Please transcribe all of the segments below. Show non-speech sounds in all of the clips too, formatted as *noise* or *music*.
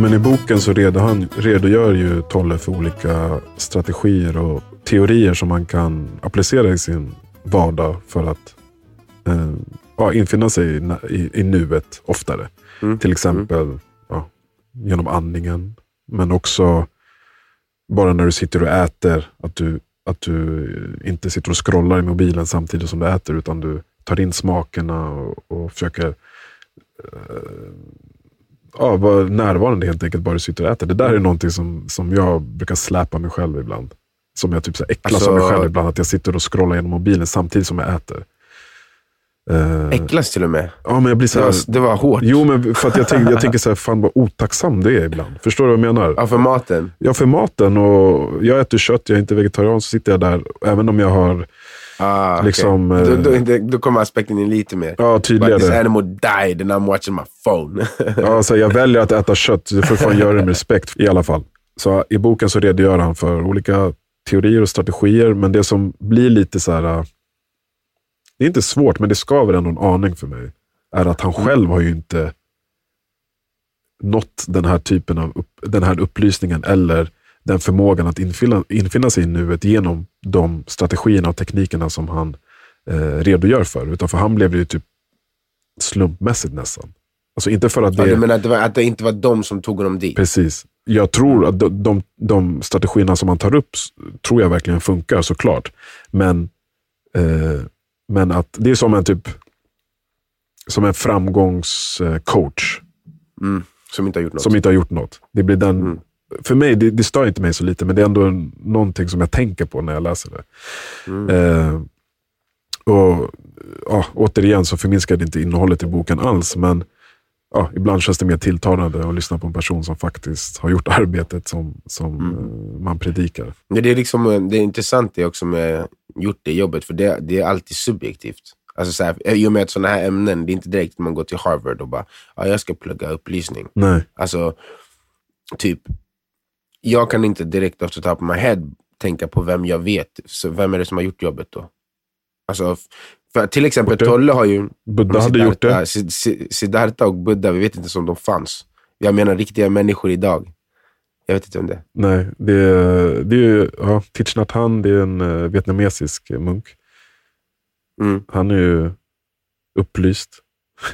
Men I boken så redo han, redogör ju Tolle för olika strategier och teorier som man kan applicera i sin vardag för att eh, ja, infinna sig i, i, i nuet oftare. Mm. Till exempel Mm. ja, genom andningen, men också bara när du sitter och äter. Att du, att du inte sitter och scrollar i mobilen samtidigt som du äter, utan du tar in smakerna och, och försöker eh, ja, vara närvarande helt enkelt, bara du sitter och äter. Det där är någonting som, som jag brukar släpa mig själv ibland. Som jag typ så äcklas Alltså- av mig själv ibland, att jag sitter och scrollar genom mobilen samtidigt som jag äter. Eh, Äcklas till och med. ja, men jag blir så Det var, det var hårt. Jo, men för att jag, tänker, jag tänker så här, fan vad otacksam det är ibland. Förstår du vad jag menar? Ja, för maten. Ja, för maten och jag äter kött, jag är inte vegetarian, så sitter jag där, även om jag har Ah. Liksom, då, eh, då, då, då kommer aspekten in lite mer. ja, But this tydligare. animal died and I'm watching my phone. *laughs* Ja, så jag väljer att äta kött, du får fan göra det med respekt i alla fall. Så I boken så redogör han för olika teorier och strategier, men det som blir lite så här, äh, det är inte svårt, men det skaver ändå en aning för mig, är att han själv har ju inte nått den här typen av upp, den här upplysningen eller den förmågan att infinna, infinna sig i nuet genom de strategierna och teknikerna som han eh, redogör för. Utan för han blev det ju typ slumpmässigt nästan. Alltså inte för att ja, det... du menar att det, var, att det inte var de som tog honom dit? Precis. Jag tror att de, de, de strategierna som man tar upp tror jag verkligen funkar såklart. Men, eh, men att det är som en typ som en framgångscoach Mm. Som inte har gjort något. som inte har gjort något. Det blir den, Mm. För mig, det, det stör inte mig så lite, men det är ändå någonting som jag tänker på när jag läser det. Mm. Eh, och ja, Återigen så förminskar det inte innehållet i boken alls, men ja, ibland känns det mer tilltalande att lyssna på en person som faktiskt har gjort arbetet som, som Mm. eh, man predikar. Det, är liksom, det är intressant det också med gjort det jobbet, för det, det är alltid subjektivt. Alltså så här, I och med att sådana här ämnen, det är inte direkt att man går till Harvard och bara, ja, jag ska plugga upplysning. Nej, Alltså, typ, jag kan inte direkt the top of my head tänka på vem jag vet. Så vem är det som har gjort jobbet då? Alltså, för till exempel Borte. Tolle har ju... Buddha hade gjort det. Sid- Sid- Siddhartha och Buddha, vi vet inte om de fanns. Jag menar riktiga människor idag. Jag vet inte om det. Nej, det, är- det är ja, Thich Nhat Hanh, det är en eh, vietnamesisk munk. mm. Han är ju upplyst.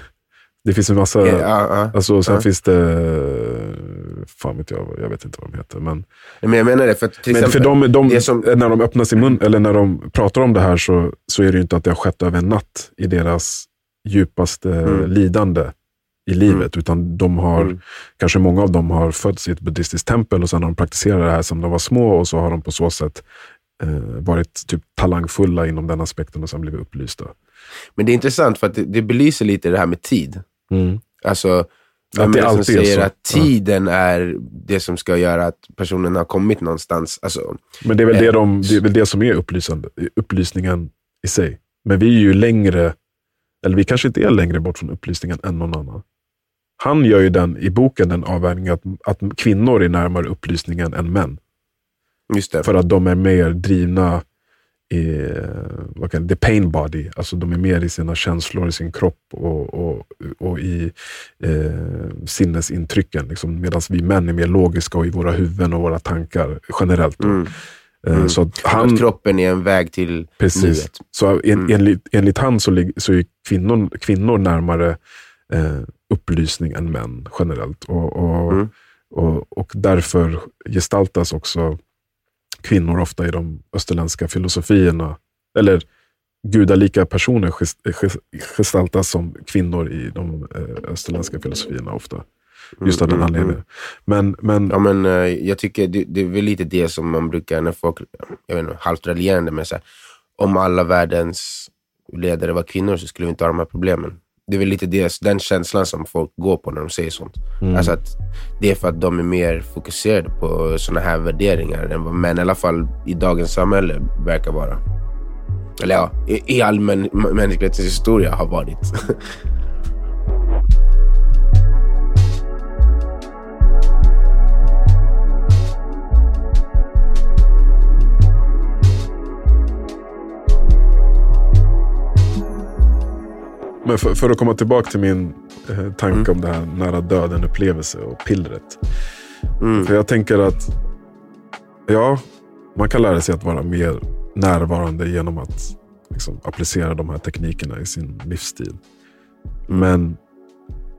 *laughs* Det finns en massa... Ja, ja, ja. Alltså, sen Ja. finns det... Fan vet jag, jag vet inte vad de heter. Men, Men jag menar det, för till men exempel, för de, de, som- när de öppnar sin mun, eller när de pratar om det här, så, så är det ju inte att det har skett över en natt i deras djupaste Mm. lidande i livet. Utan de har, Mm. kanske många av dem har fötts i ett buddhistiskt tempel och sen har de praktiserat det här som de var små och så har de på så sätt eh, varit typ talangfulla inom den aspekten och sen blivit upplysta. men det är intressant för att det, det belyser lite det här med tid. Mm. Alltså, vem det är det som är säger så. att tiden är det som ska göra att personen har kommit någonstans? Alltså, Men det är, väl Eh, det, de, det är väl det som är upplysande, upplysningen i sig. Men vi är ju längre, eller vi kanske inte är längre bort från upplysningen än någon annan. Han gör ju den i boken den avvägningen att, att kvinnor är närmare upplysningen än män. det. För att de är mer drivna i vad kan, the pain body. Alltså de är mer i sina känslor, i sin kropp och, och, och i eh, sinnesintrycken. Liksom, Medan vi män är mer logiska och i våra huvuden och våra tankar generellt. Mm. Eh, Mm. Så att han, att kroppen är en väg till Precis. nuet. Så en, Mm. enligt, enligt han så, lig- så är kvinnor, kvinnor närmare eh, upplysning än män generellt. Och, och, Mm. och, och därför gestaltas också kvinnor ofta i de österländska filosofierna. Eller gudalika personer ges- ges- gestaltas som kvinnor i de eh, österländska filosofierna ofta. Just av den Mm, mm, anledningen. Men, men Ja, men, eh, jag tycker det, det är väl lite det som man brukar, när folk, jag vet inte, halvt raljerande, men så här, om alla världens ledare var kvinnor så skulle vi inte ha de här problemen. Det är väl lite det, den känslan som folk går på när de säger sånt. Mm. Alltså att det är för att de är mer fokuserade på såna här värderingar än vad män i alla fall i dagens samhälle verkar vara. Eller ja, i, i allmän mänsklighetens historia har varit. *laughs* Men för, för att komma tillbaka till min eh, tanke om det här nära döden-upplevelse och pillret. Mm. För jag tänker att ja, man kan lära sig att vara mer närvarande genom att liksom, applicera de här teknikerna i sin livsstil. Men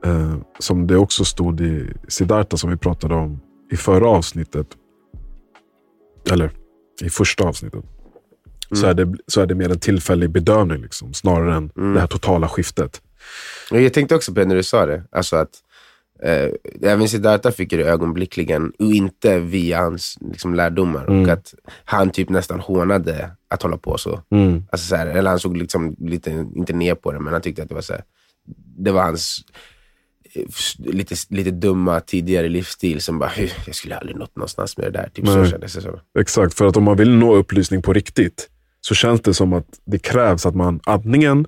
eh, som det också stod i Siddhartha som vi pratade om i förra avsnittet, eller i första avsnittet, så, är det, så är det mer en tillfällig bedövning liksom, snarare än det här totala skiftet. Jag tänkte också på det när du sa det. Alltså att eh, även Siddhartha fick det ögonblickligen och inte via hans liksom, lärdomar. Och att han typ nästan hånade att hålla på så. Alltså, så här, eller han såg liksom lite, inte ner på det, men han tyckte att det var så här, det var hans eh, lite, lite dumma tidigare livsstil som bara, "Hy, jag skulle aldrig nått någonstans med det där. Typ så kändes det som. Exakt, för att om man vill nå upplysning på riktigt så känns det som att det krävs att man antingen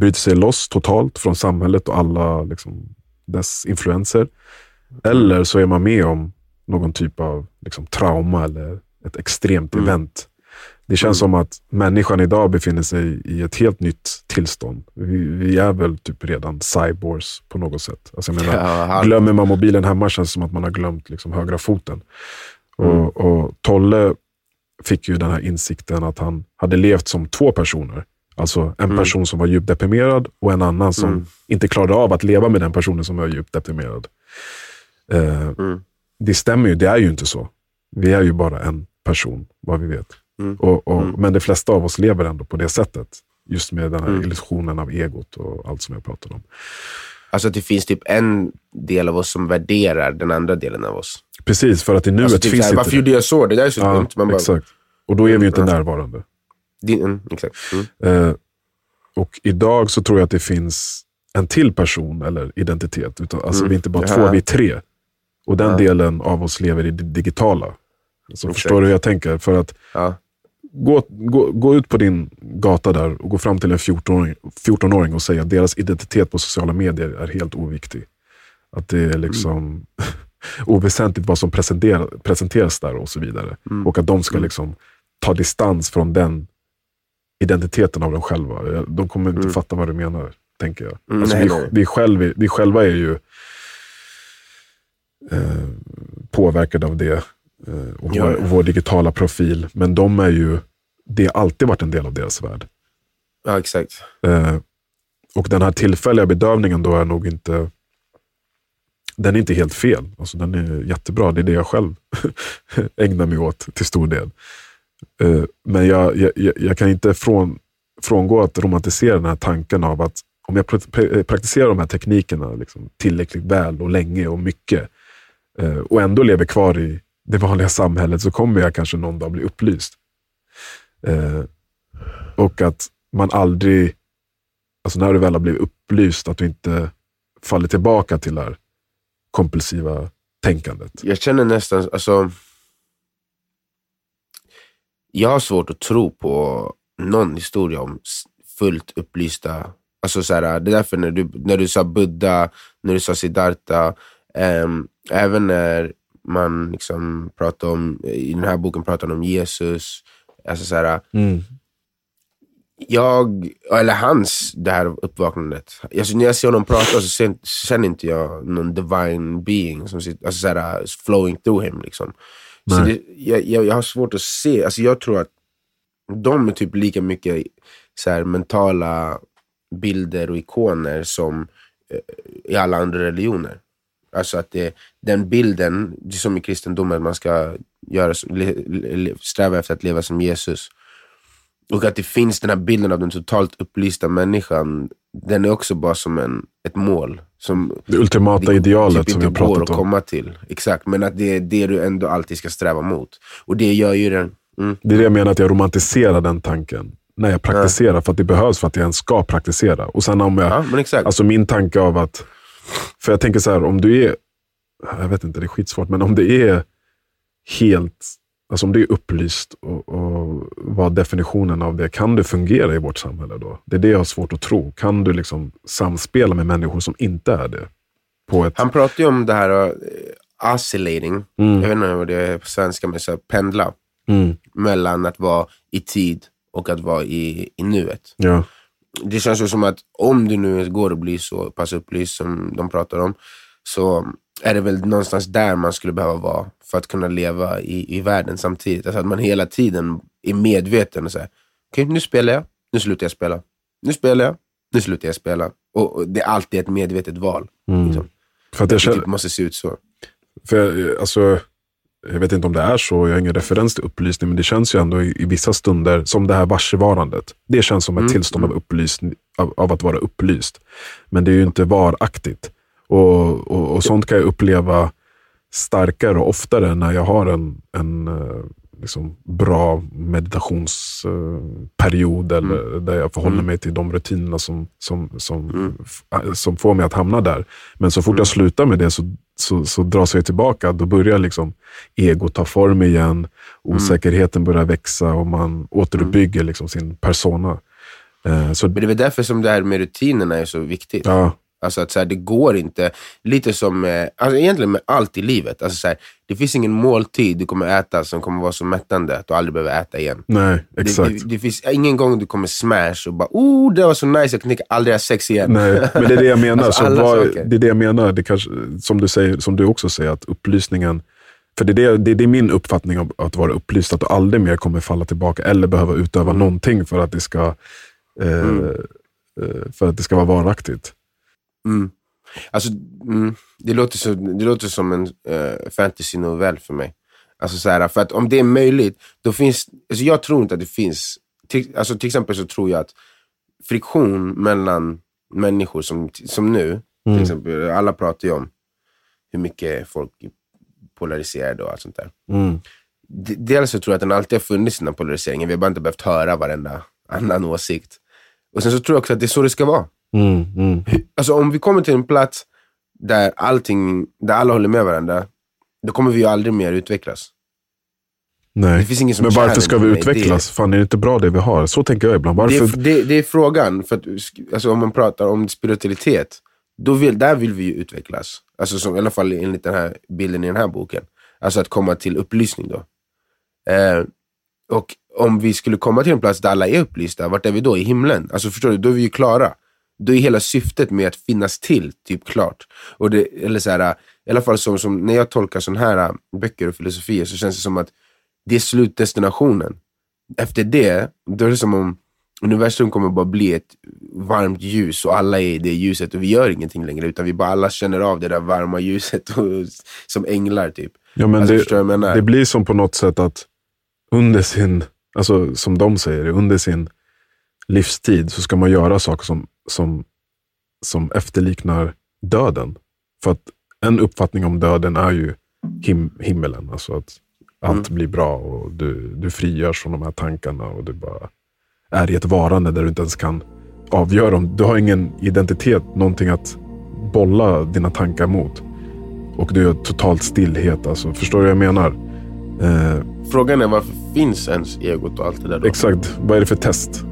bryter sig loss totalt från samhället och alla liksom, dess influenser. Eller så är man med om någon typ av liksom, trauma eller ett extremt event. Det känns som att människan idag befinner sig i ett helt nytt tillstånd. Vi, vi är väl typ redan cyborgs på något sätt. Alltså, menar, Ja, glömmer man mobilen hemma känns det som att man har glömt liksom, högra foten. Och, och Tolle fick ju den här insikten att han hade levt som två personer. Alltså en person som var djupt deprimerad och en annan som inte klarade av att leva med den personen som var djupt deprimerad. Eh, Det stämmer ju, det är ju inte så. Vi är ju bara en person, vad vi vet. Och, och, Men de flesta av oss lever ändå på det sättet. Just med den här illusionen av egot och allt som jag pratade om. Alltså att det finns typ en del av oss som värderar den andra delen av oss. Precis, för att i nuet Alltså typ finns såhär, inte varför det. gjorde jag så? Det där är så Ja, dumt. Man bara, exakt. Och då är vi ju inte närvarande. din, mm, exakt. Mm. Eh, och idag så tror jag att det finns en till person eller identitet. Utan, alltså Vi är inte bara Ja. två, vi är tre. Och den delen av oss lever i det digitala. Så förstår du hur jag tänker? För att Ja. Gå, gå, gå ut på din gata där och gå fram till en 14-åring, 14-åring och säga att deras identitet på sociala medier är helt oviktig. Att det är liksom *laughs* oväsentligt vad som presenterar, presenteras där och så vidare. Och att de ska liksom ta distans från den identiteten av dem själva. De kommer inte fatta vad du menar, tänker jag. Mm, alltså, nej, vi, nej. vi, själv, vi själva är ju eh, påverkade av det. Eh, och, vår, ja. vår digitala profil. Men de är ju, det har alltid varit en del av deras värld. ja, exakt. Eh, och den här tillfälliga bedövningen då är nog inte den är inte helt fel. Alltså, den är jättebra. Det är det jag själv *laughs* ägnar mig åt till stor del. Eh, men jag, jag, jag kan inte från, frångå att romantisera den här tanken av att om jag pra- pra- praktiserar de här teknikerna liksom, tillräckligt väl och länge och mycket eh, och ändå lever kvar i det vanliga samhället så kommer jag kanske någon dag bli upplyst. Eh, och att man aldrig, alltså när du väl har blivit upplyst, att du inte faller tillbaka till det här kompulsiva tänkandet. Jag känner nästan, alltså... Jag har svårt att tro på någon historia om fullt upplysta... Alltså så här, det är därför när du, när du sa Buddha, när du sa Siddhartha, eh, även när man liksom pratar om, i den här boken pratar man om Jesus, alltså så här, jag, eller hans, det här uppvaknandet. Alltså, när jag ser honom prata så så känner inte jag någon divine being som sitter, alltså, såhär, flowing through him. Liksom. Så det, jag, jag, jag har svårt att se, alltså, jag tror att de är typ lika mycket såhär, mentala bilder och ikoner som eh, i alla andra religioner. Alltså att det, den bilden, det är som i kristendomen, att man ska göra, sträva efter att leva som Jesus. Och att det finns den här bilden av den totalt upplysta människan, den är också bara som en, ett mål. Som Det ultimata det idealet typ som vi har pratat att om. komma till. Exakt, men att det är det du ändå alltid ska sträva mot. Och det gör ju den... Mm. Det är det jag menar, att jag romantiserar den tanken. När jag praktiserar, för att det behövs för att jag ens ska praktisera. Och sen om jag, Ja, alltså min tanke av att, för jag tänker så här, om du är, jag vet inte, det är skitsvårt, men om det är helt, alltså om det är upplyst och, och vad definitionen av det, kan du fungera i vårt samhälle då? Det är det jag har svårt att tro. Kan du liksom samspela med människor som inte är det? Ett, Han pratar ju om det här uh, oscillating, Mm. jag vet inte vad det är på svenska, men så här, pendla mm, mellan att vara i tid och att vara i, i nuet. ja, det känns ju som att om du nu går och blir så pass upplyst som de pratar om, så är det väl någonstans där man skulle behöva vara för att kunna leva i, i världen samtidigt. Alltså att man hela tiden är medveten och säger, okej okay, nu spelar jag, nu slutar jag spela. Nu spelar jag, nu slutar jag spela. Och, och det är alltid ett medvetet val. Mm. Liksom. För att jag, Det känner, typ måste se ut så. för jag, alltså, jag vet inte om det är så, jag har ingen referens till upplysning, men det känns ju ändå i, i vissa stunder som det här varsevarandet. Det känns som ett Mm, tillstånd av, upplysning, av, av att vara upplyst. Men det är ju inte varaktigt. Och, och, och sånt kan jag uppleva starkare och oftare när jag har en, en eh, liksom bra meditationsperiod eller där jag förhåller Mm. mig till de rutinerna som, som, som, Mm. äh, som får mig att hamna där. Men så fort jag slutar med det så, så, så dras jag tillbaka. Då börjar liksom ego ta form igen, osäkerheten börjar växa och man återuppbygger liksom sin persona. Eh, så Men det är väl därför som det här med rutinerna är så viktigt. ja, Alltså att så här, det går inte. Lite som, eh, alltså egentligen med allt i livet. Alltså så här, det finns ingen måltid du kommer äta som kommer vara så mättande att du aldrig behöver äta igen. nej, Det, exakt. det, det finns ingen gång du kommer smash och bara oh det var så nice, jag kan aldrig ha sex igen. Nej, men det är det jag menar. *laughs* Alltså, så alla vad, saker. det är det jag menar. Det kanske, som, du säger, som du också säger, att upplysningen... För det är, det, det, det är min uppfattning av att vara upplyst, att du aldrig mer kommer falla tillbaka eller behöva utöva Mm. någonting för att det ska eh, eh, för att det ska vara varaktigt. Mm. Alltså, mm, det, låter så, det låter som en uh, fantasy-novell för mig. Alltså, så här, för att om det är möjligt, då finns... Alltså, jag tror inte att det finns... Till, alltså, till exempel så tror jag att friktion mellan människor som, som nu, till exempel, alla pratar ju om hur mycket folk är polariserade och allt sånt där. Mm. Dels så tror jag att den alltid har funnits den här polariseringen. Vi har bara inte behövt höra varenda annan åsikt. Och sen så tror jag också att det är så det ska vara. Mm, mm. Alltså om vi kommer till en plats där allting, där alla håller med varandra, då kommer vi ju aldrig mer utvecklas. Nej. Det Men varför ska vi utvecklas? Fan, är det inte bra det vi har? Så tänker jag ibland. Det Varför? är, det, det är frågan, för att, alltså, om man pratar om spiritualitet, då vill, där vill vi ju utvecklas. Alltså som, i alla fall enligt den här bilden i den här boken. Alltså att komma till upplysning då. Eh, och om vi skulle komma till en plats där alla är upplysta, vart är vi då? I himlen? Alltså förstår du, då är vi ju klara. Då är hela syftet med att finnas till typ klart. Och det, eller så här, I alla fall som, som när jag tolkar sådana här äh, böcker och filosofier så känns det som att det är slutdestinationen. Efter det, då är det som om universum kommer bara bli ett varmt ljus och alla är i det ljuset och vi gör ingenting längre utan vi bara alla känner av det där varma ljuset och, *laughs* som änglar typ. Ja, men Alltså, det, det blir som på något sätt att under sin, alltså som de säger, under sin livstid så ska man göra saker som, som, som efterliknar döden. För att en uppfattning om döden är ju him, himmelen. Alltså att allt blir bra och du, du frigörs från de här tankarna och du bara är i ett varande där du inte ens kan avgöra om, du har ingen identitet, någonting att bolla dina tankar mot. Och du är totalt stillhet. Alltså, förstår du vad jag menar? Eh, Frågan är varför finns ens egot och allt det där då? exakt, vad är det för test?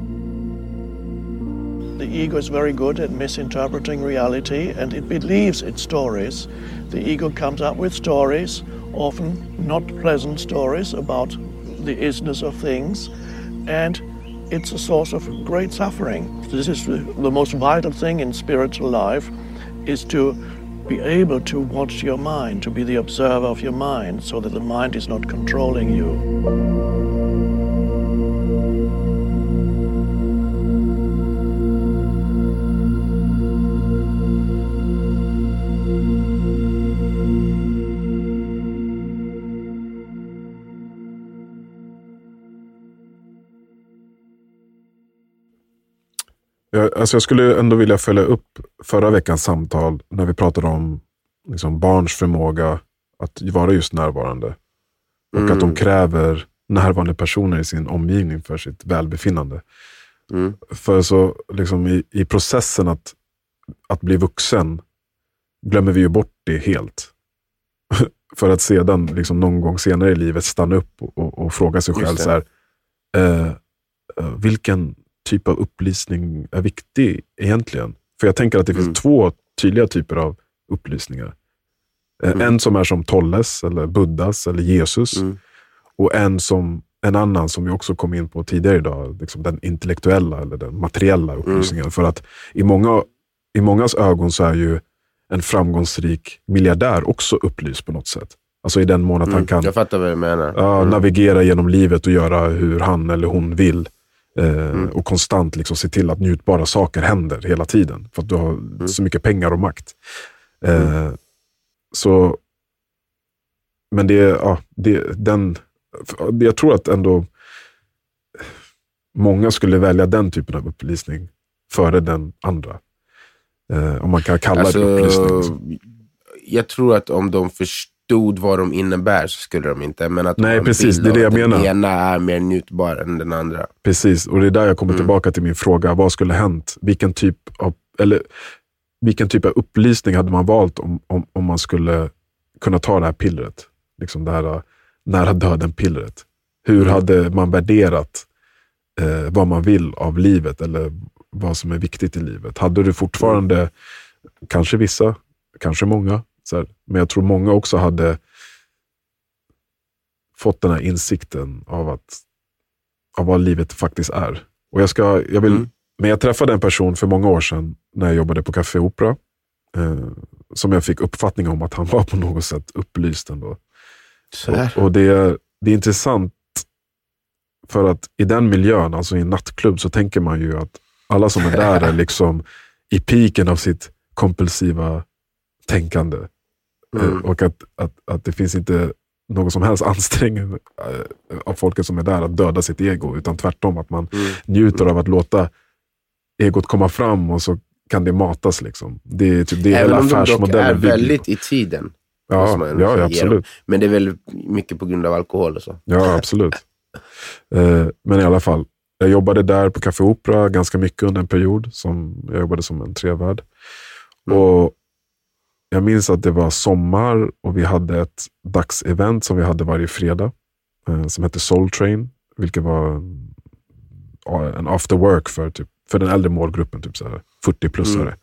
The ego is very good at misinterpreting reality and it believes its stories. The ego comes up with stories, often not pleasant stories about the isness of things, and it's a source of great suffering. This is the, most vital thing in spiritual life is to be able to watch your mind, to be the observer of your mind so that the mind is not controlling you. Jag, alltså jag skulle ändå vilja följa upp förra veckans samtal när vi pratade om liksom barns förmåga att vara just närvarande. Och att de kräver närvarande personer i sin omgivning för sitt välbefinnande. Mm. För så liksom i, i processen att, att bli vuxen glömmer vi ju bort det helt. *laughs* för att sedan liksom någon gång senare i livet stanna upp och, och, och fråga sig själv så här, eh, eh, vilken typ av upplysning är viktig egentligen? För jag tänker att det finns Mm. två tydliga typer av upplysningar. Eh, Mm. En som är som Tolles, eller Buddhas, eller Jesus. Mm. Och en som en annan som vi också kom in på tidigare idag, liksom den intellektuella eller den materiella upplysningen. För att i, många, i mångas ögon så är ju en framgångsrik miljardär också upplyst på något sätt. Alltså i den mån att han Mm, kan Mm. navigera genom livet och göra hur han eller hon vill. Eh, Mm. Och konstant liksom se till att njutbara saker händer hela tiden. För att du har Mm. så mycket pengar och makt. Eh, så, men det, ja, det, den, jag tror att ändå många skulle välja den typen av upplysning före den andra. Eh, om man kan kalla Alltså, det upplysning. liksom. jag tror att om de förstod vad de innebär så skulle de inte. Men att de Nej, en precis, det är det jag menar. Den ena är mer njutbar än den andra. Precis, och det är där jag kommer Mm. tillbaka till min fråga. Vad skulle hänt? Vilken typ av, eller, vilken typ av upplysning hade man valt om, om, om man skulle kunna ta det här pillret? Liksom det här nära döden-pillret. Hur Mm. hade man värderat eh, vad man vill av livet eller vad som är viktigt i livet? Hade du fortfarande, kanske vissa, kanske många, så men jag tror många också hade fått den här insikten av, att, av vad livet faktiskt är. Och jag, ska, jag vill, Mm. Men jag träffade en person för många år sedan när jag jobbade på Café Opera. Eh, som jag fick uppfattning om att han var på något sätt upplyst ändå. Och, och det, är- det är intressant för att i den miljön, alltså i en nattklubb, så tänker man ju att alla som är där är *laughs* liksom i piken av sitt kompulsiva tänkande. Mm. Och att, att, att det finns inte någon som helst *laughs* ansträngning eh, av folket som är där att döda sitt ego, utan tvärtom att man Mm. njuter av att låta egot komma fram och så kan det matas. Liksom. Det är typ det Även hela om de dock affärsmodellen är väldigt i tiden. Ja, ja, absolut. Men det är väl mycket på grund av alkohol och så. Ja, absolut. *laughs* Eh, men i alla fall, jag jobbade där på Café Opera ganska mycket under en period. Som jag jobbade som en trevärd. Mm. Och jag minns att det var sommar och vi hade ett dagsevent som vi hade varje fredag. eh, som hette Soul Train. Vilket var en- ja, en after work för, typ, för den äldre målgruppen, typ så här 40-plussare. Mm.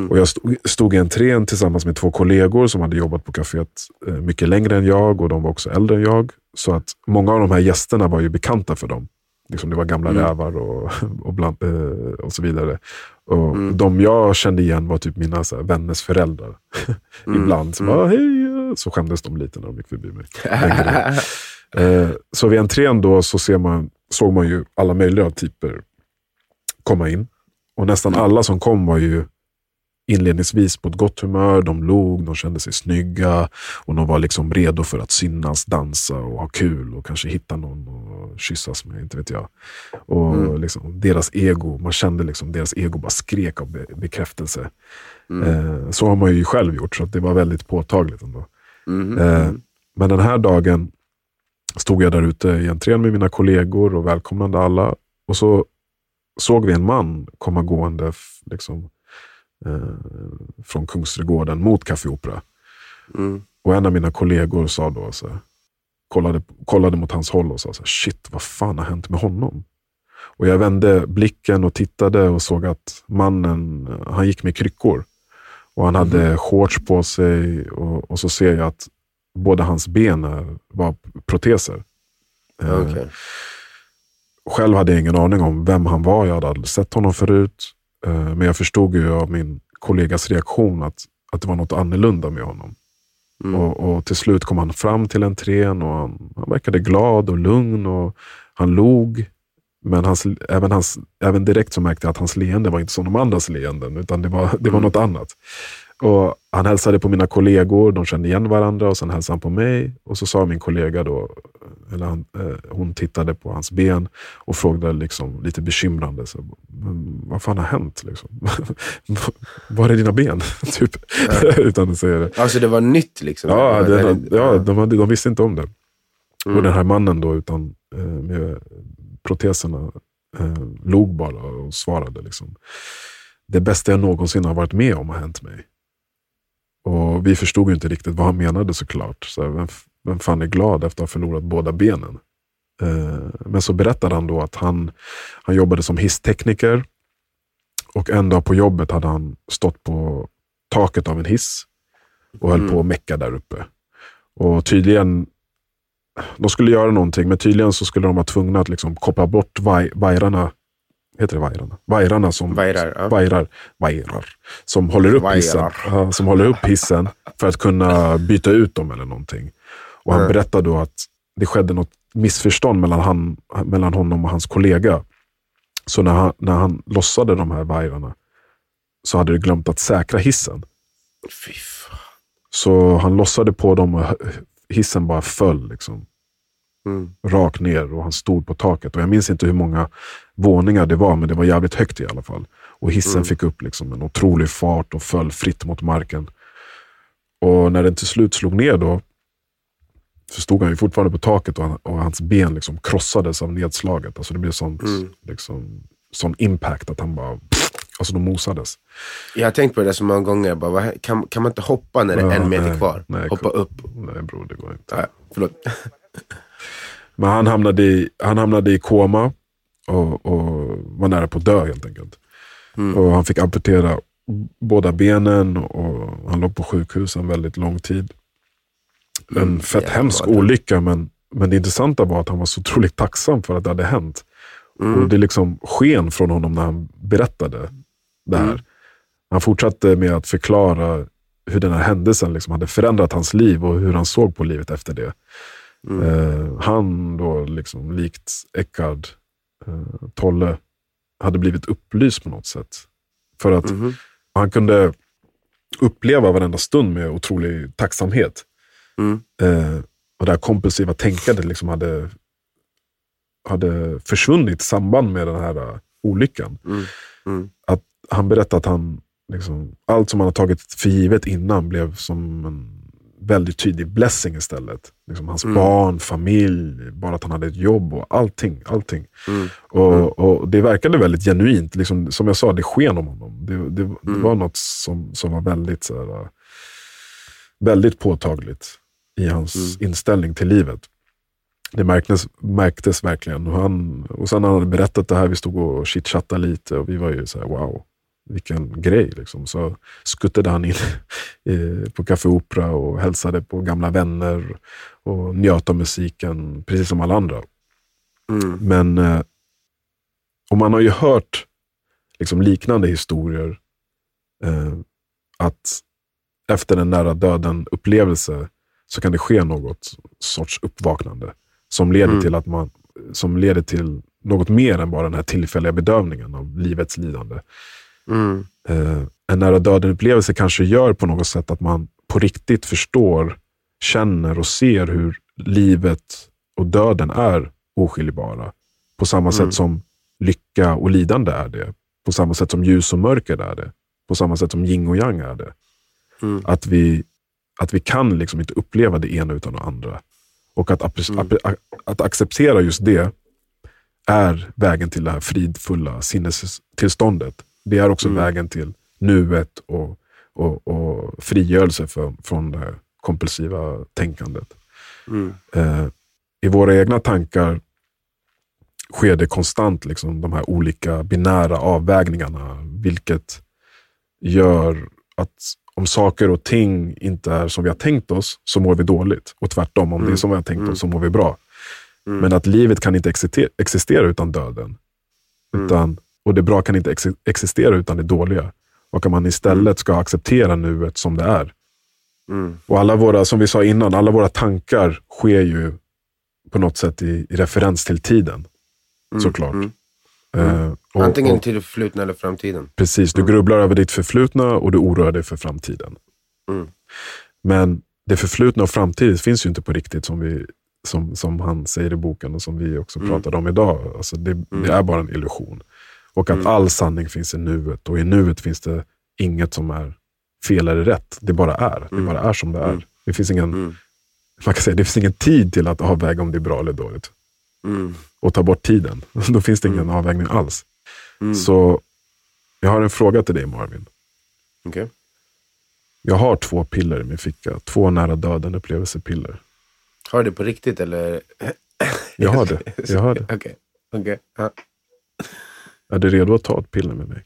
Mm. Och jag stod, stod i entrén tillsammans med två kollegor som hade jobbat på kaféet eh, mycket längre än jag och de var också äldre än jag. Så att många av de här gästerna var ju bekanta för dem. Liksom det var gamla Mm. rävar och, *laughs* och, bland, eh, och så vidare. Och Mm. De jag kände igen var typ mina så här, vänners föräldrar. *laughs* Mm. Ibland så Mm. bara, hej, eh, så skämdes de lite när de gick förbi mig. *laughs* Eh, så vid entrén då så ser man, såg man ju alla möjliga typer komma in. Och nästan alla som kom var ju inledningsvis på ett gott humör. De log, de kände sig snygga och de var liksom redo för att synas, dansa och ha kul och kanske hitta någon kyssas med, inte vet jag. Och Mm. liksom, deras ego, man kände liksom deras ego bara skrek av be- bekräftelse. Mm. Eh, så har man ju själv gjort, så att det var väldigt påtagligt ändå. Mhm. Eh, men den här dagen stod jag där ute i entrén med mina kollegor och välkomnade alla. Och så såg vi en man komma gående liksom, eh, från Kungsträdgården mot Café Opera. Mm. Och en av mina kollegor sa då, så här, kollade, kollade mot hans håll och sa så här, shit, vad fan har hänt med honom? Och jag vände blicken och tittade och såg att mannen, eh, han gick med kryckor. Och han hade shorts på sig och, och så ser jag att båda hans ben var proteser. Eh, Okej. Själv hade jag ingen aning om vem han var. Jag hade aldrig sett honom förut. Eh, Men jag förstod ju av min kollegas reaktion att, att det var något annorlunda med honom. Mm. Och, och till slut kom han fram till entrén och han, han verkade glad och lugn och han log. Men hans, även, hans, även direkt så märkte jag att hans leende var inte som de andras leenden, utan det var, det var Mm. något annat. Och han hälsade på mina kollegor, de kände igen varandra och sen hälsade han på mig. Och så sa min kollega då, eller han, eh, hon tittade på hans ben och frågade liksom lite bekymrande. Så, "Men vad fan har hänt? Liksom? *laughs* Var är dina ben? *laughs* typ. *laughs* Utan att säga det. Alltså det var nytt liksom? Ja, det, det, ja de, hade, de visste inte om det. Mm. Och den här mannen då utan, eh, med proteserna eh, log bara och svarade. Liksom. Det bästa jag någonsin har varit med om har hänt mig. Och Vi förstod inte riktigt vad han menade såklart. Så här, vem, vem fan är glad efter att ha förlorat båda benen? Eh, men så berättade han då att han, han jobbade som hisstekniker. Och en dag på jobbet hade han stått på taket av en hiss och höll Mm. på att mecka där uppe. Och tydligen de skulle göra någonting, men tydligen så skulle de vara tvungna att liksom koppla bort vaj, vajrarna. Heter det vajrarna? Vajrarna som, Vajrar, ja. vajrar, vajrar, som håller upp hissen. Ja, som håller upp hissen för att kunna byta ut dem eller någonting. Och han berättade då att det skedde något missförstånd mellan, han, mellan honom och hans kollega. Så när han, när han lossade de här vajrarna så hade de glömt att säkra hissen. Så han lossade på dem och hissen bara föll. Liksom Mm. rakt ner och han stod på taket. Och Jag minns inte hur många våningar det var, men det var jävligt högt i alla fall. Och hissen Mm. fick upp liksom en otrolig fart och föll fritt mot marken. Och när den till slut slog ner då, så stod han ju fortfarande på taket och, han, och hans ben liksom krossades av nedslaget. Alltså det blev sånt, Mm. liksom, sån impact att han bara... Alltså de mosades. Jag har tänkt på det där så många gånger. Jag Bara, kan, kan man inte hoppa när det är Ja, en meter nej, kvar? nej, hoppa upp. Nej bror, det går inte. Nej, förlåt. *laughs* Men han hamnade i, han hamnade i koma och, och var nära på att dö helt enkelt. Mm. Och han fick amputera båda benen och han låg på sjukhus en väldigt lång tid. En Mm, fett hemsk det- olycka, men, men det intressanta var att han var så otroligt tacksam för att det hade hänt. Mm. Och det liksom sken från honom när han berättade det här. Mm. Han fortsatte med att förklara hur den här händelsen liksom hade förändrat hans liv och hur han såg på livet efter det. Mm. Eh, han då, liksom, likt Eckard eh, Tolle, hade blivit upplyst på något sätt. För att Mhm. han kunde uppleva varenda stund med otrolig tacksamhet. Mm. Eh, och det här kompulsiva tänkandet liksom hade, hade försvunnit i samband med den här eh, olyckan. Mm. Mm. Att han berättade att han, liksom, allt som han har tagit för givet innan blev som en väldigt tydlig blessing istället. Liksom hans Mm. barn, familj, bara att han hade ett jobb och allting. allting. Mm. Och, och Det verkade väldigt genuint. Liksom, som jag sa, det sken om honom. Det, det, det Mm. var något som, som var väldigt, så här, väldigt påtagligt i hans Mm. inställning till livet. Det märktes, märktes verkligen. Och, han, och sen när han hade berättat det här, vi stod och chitchattade lite och vi var ju så här, wow, vilken grej. Liksom. Så skuttade han in *laughs* på Café Opera och hälsade på gamla vänner och njöt av musiken, precis som alla andra. Mm. Men eh, och man har ju hört liksom, liknande historier. Eh, att efter en nära döden upplevelse så kan det ske något sorts uppvaknande. Som leder, Mm. till att man, som leder till något mer än bara den här tillfälliga bedövningen av livets lidande. Mm. Eh, en nära döden upplevelse kanske gör på något sätt att man på riktigt förstår, känner och ser hur livet och döden är oskiljbara. På samma Mm. sätt som lycka och lidande är det. På samma sätt som ljus och mörker är det. På samma sätt som yin och yang är det. Mm. Att vi, att vi kan liksom inte uppleva det ena utan det andra. Och att, Mm. att acceptera just det är vägen till det här fridfulla sinnestillståndet. Det är också Mm. vägen till nuet och, och, och frigörelse för, från det här kompulsiva tänkandet. Mm. Eh, I våra egna tankar sker det konstant liksom, de här olika binära avvägningarna. Vilket gör att om saker och ting inte är som vi har tänkt oss så mår vi dåligt. Och tvärtom, om det är Mm. som vi har tänkt Mm. oss så mår vi bra. Mm. Men att livet kan inte existe- existera utan döden. Mm. Utan, och det bra kan inte ex- existera utan det dåliga. Och att man istället ska acceptera nuet som det är. Mm. Och alla våra, som vi sa innan, alla våra tankar sker ju på något sätt i, i referens till tiden. Mm. Såklart. Mm. Eh, och, Antingen och, till det förflutna eller framtiden. precis, du grubblar över ditt förflutna och du oroar dig för framtiden. Mm. Men det förflutna och framtiden finns ju inte på riktigt som, vi, som, som han säger i boken och som vi också Mm. pratade om idag. Alltså det, det är bara en illusion. Och att Mm. all sanning finns i nuet och i nuet finns det inget som är fel eller rätt. Det bara är. Det Mm. bara är som det är. Mm. Det finns ingen Mm. man kan säga, det finns ingen tid till att avväga om det är bra eller dåligt. Och ta bort tiden. *laughs* Då finns det ingen avvägning alls. Så jag har en fråga till dig Marvin. Okej. Jag har två piller i min ficka. Två nära döden upplevelsepiller. Har du det på riktigt eller? Jag har det. Jag har det. *laughs* Okej. Okej. Ja. Är du redo att ta ett piller med mig?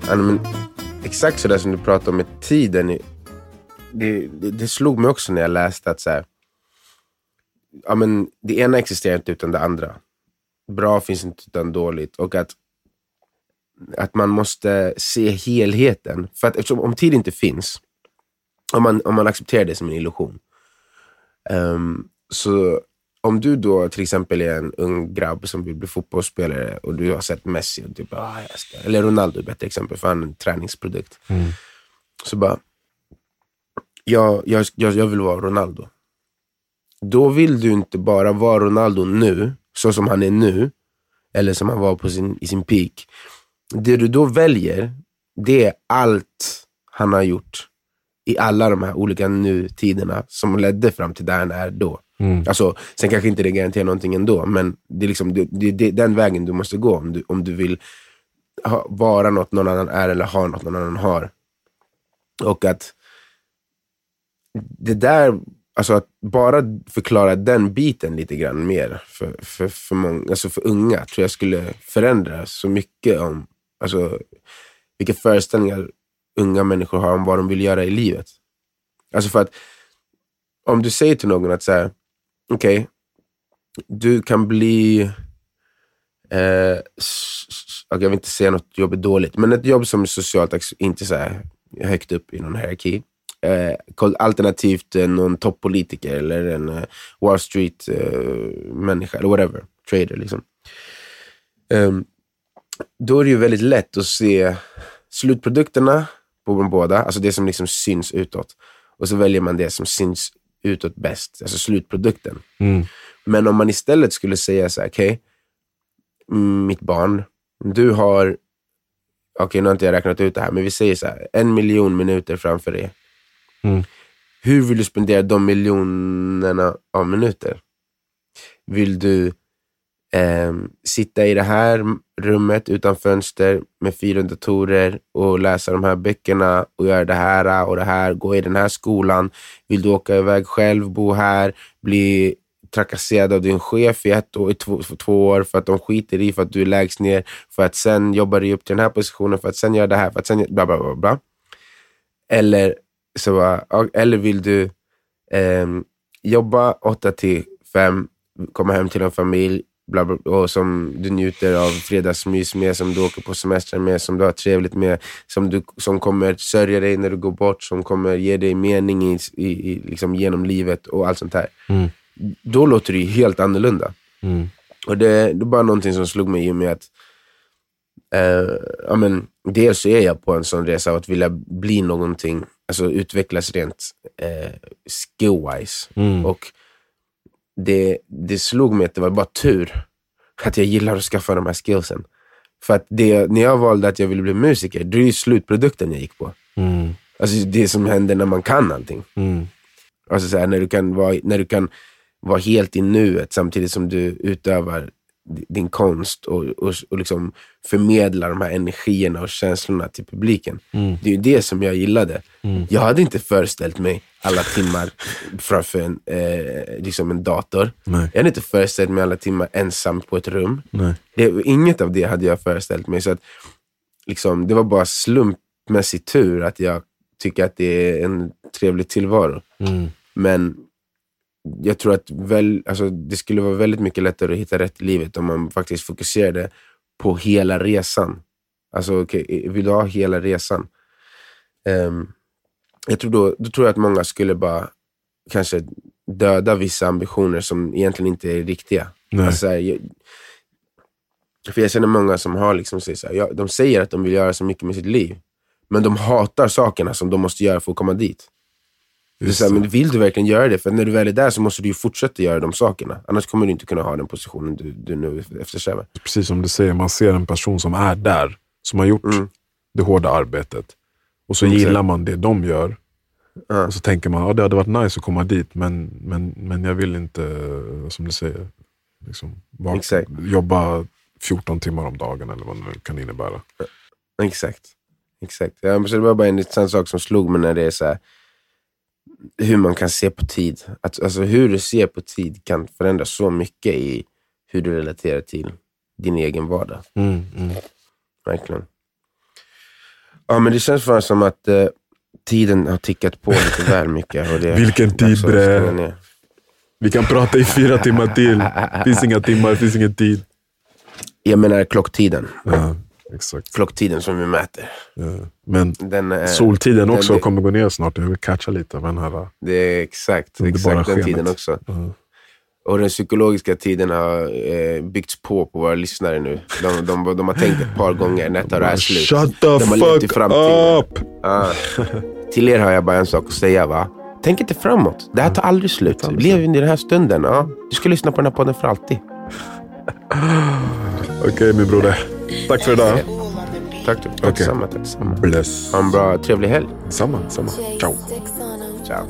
Alltså, men, exakt sådär som du pratade om med tiden. Det, det, det slog mig också när jag läste att så här, ja, men, det ena existerar inte utan det andra. Bra finns inte utan dåligt. Och att, att man måste se helheten. För att eftersom om tid inte finns, om man, om man accepterar det som en illusion, um, så om du då till exempel är en ung grabb som vill bli fotbollsspelare och du har sett Messi, och typ, ah, jag ska. eller Ronaldo är ett bättre exempel, för han är en träningsprodukt. Mm. Så bara, jag, jag, jag, jag vill vara Ronaldo. Då vill du inte bara vara Ronaldo nu, så som han är nu, eller som han var på sin, i sin peak. Det du då väljer, det är allt han har gjort i alla de här olika nutiderna som ledde fram till där han är då. Mm. Alltså, sen kanske inte det garanterar någonting ändå, men det är, liksom, det, det, det är den vägen du måste gå om du, om du vill ha, vara något någon annan är eller ha något någon annan har. Och att det där, alltså att bara förklara den biten lite grann mer för, för, för, många, alltså för unga tror jag skulle förändra så mycket om alltså, vilka föreställningar unga människor har om vad de vill göra i livet. Alltså för att om du säger till någon att så okej, okay, du kan bli, eh, jag vill inte säga något jobb är dåligt, men ett jobb som är socialt inte så här högt upp i någon hierarki. Eh, alternativt eh, någon toppolitiker eller en eh, Wall Street-människa eh, eller whatever, trader. Liksom. Um, då är det ju väldigt lätt att se slutprodukterna på de båda, alltså det som liksom syns utåt. Och så väljer man det som syns utåt bäst, alltså slutprodukten. Mm. Men om man istället skulle säga så här, okej, okay, mitt barn, du har, okej okay, nu har inte jag räknat ut det här, men vi säger så här, en miljon minuter framför dig. Mm. Hur vill du spendera de miljonerna av minuter? Vill du eh, sitta i det här rummet utan fönster med fyra datorer och läsa de här böckerna och göra det här och det här, gå i den här skolan. Vill du åka iväg själv, bo här, bli trakasserad av din chef i ett år, i två, två år för att de skiter i för att du är lägst ner, för att sen jobba dig upp till den här positionen, för att sen göra det här, för att sen bla bla bla. bla. Eller, så, eller vill du eh, jobba 8 till 5, komma hem till en familj, bla bla, och som du njuter av fredagsmys med, som du åker på semester med, som du har trevligt med, som, du, som kommer sörja dig när du går bort, som kommer ge dig mening i, i, i liksom genom livet och allt sånt här. Mm. Då låter det ju helt annorlunda. Mm. Och det, det är bara någonting som slog mig i och med att eh, ja, men, dels så är jag på en sån resa av att vilja bli någonting, alltså utvecklas rent eh, skill-wise. Mm. Och det, det slog mig att det var bara tur att jag gillar att skaffa de här skillsen. För att det, när jag valde att jag ville bli musiker, det är ju slutprodukten jag gick på. Mm. Alltså det som händer när man kan allting. Mm. Alltså så här, när, du kan vara, när du kan vara helt i nuet samtidigt som du utövar din konst och, och, och liksom förmedla de här energierna och känslorna till publiken. Mm. Det är ju det som jag gillade. Mm. Jag hade inte föreställt mig alla timmar framför en, eh, liksom en dator. Nej. Jag hade inte föreställt mig alla timmar ensam på ett rum. Det, inget av det hade jag föreställt mig. Så att, liksom, det var bara slumpmässig tur att jag tycker att det är en trevlig tillvaro. Mm. Men jag tror att väl, alltså, det skulle vara väldigt mycket lättare att hitta rätt i livet om man faktiskt fokuserade på hela resan. Alltså, okay, vill du ha hela resan? Um, jag tror då, då tror jag att många skulle bara kanske döda vissa ambitioner som egentligen inte är riktiga. Alltså, här, jag, för jag känner många som har liksom, så här, ja, de säger att de vill göra så mycket med sitt liv, men de hatar sakerna som de måste göra för att komma dit. Det så här, men vill du verkligen göra det? För när du väl är där så måste du ju fortsätta göra de sakerna. Annars kommer du inte kunna ha den positionen du, du nu eftersträvar. Precis som du säger, man ser en person som är där, som har gjort Mm. det hårda arbetet. Och så Mm, gillar man det de gör. Ja. Och så tänker man, ja, det hade varit nice att komma dit, men, men, men jag vill inte, som du säger, liksom, Exakt. jobba 14 timmar om dagen eller vad det nu kan innebära. Exakt. Exakt. Ja, men så det var bara en intressant sak som slog mig när det är så här, hur man kan se på tid. Att, alltså hur du ser på tid kan förändra så mycket i hur du relaterar till din egen vardag. Mm, mm. Verkligen. Ja, men det känns för som att eh, tiden har tickat på lite väl mycket. Och det Vilken tid, att bre. Vi kan prata i fyra timmar till. finns inga timmar, finns ingen tid. Jag menar klocktiden. Ja, exakt. Klocktiden som vi mäter. Ja. Men Den, eh, soltiden den- också det- kommer gå ner snart. Jag vill catcha lite av den här. Det är exakt, Underbara exakt den tiden också. Ja. Och den psykologiska tiden har eh, byggts på på våra lyssnare nu. De, de, de har tänkt ett par gånger, när tar det här slut? Shut the de fuck up! Ja. Till er har jag bara en sak att säga. va? Tänk inte framåt. Det här tar aldrig slut. Lev in i den här stunden. Ja. Du ska lyssna på den här podden för alltid. Okej min broder. Tack för idag. Tack, detsamma. Tack detsamma. Bless. Ha en bra, trevlig helg. Samma, samma. Ciao. Ciao.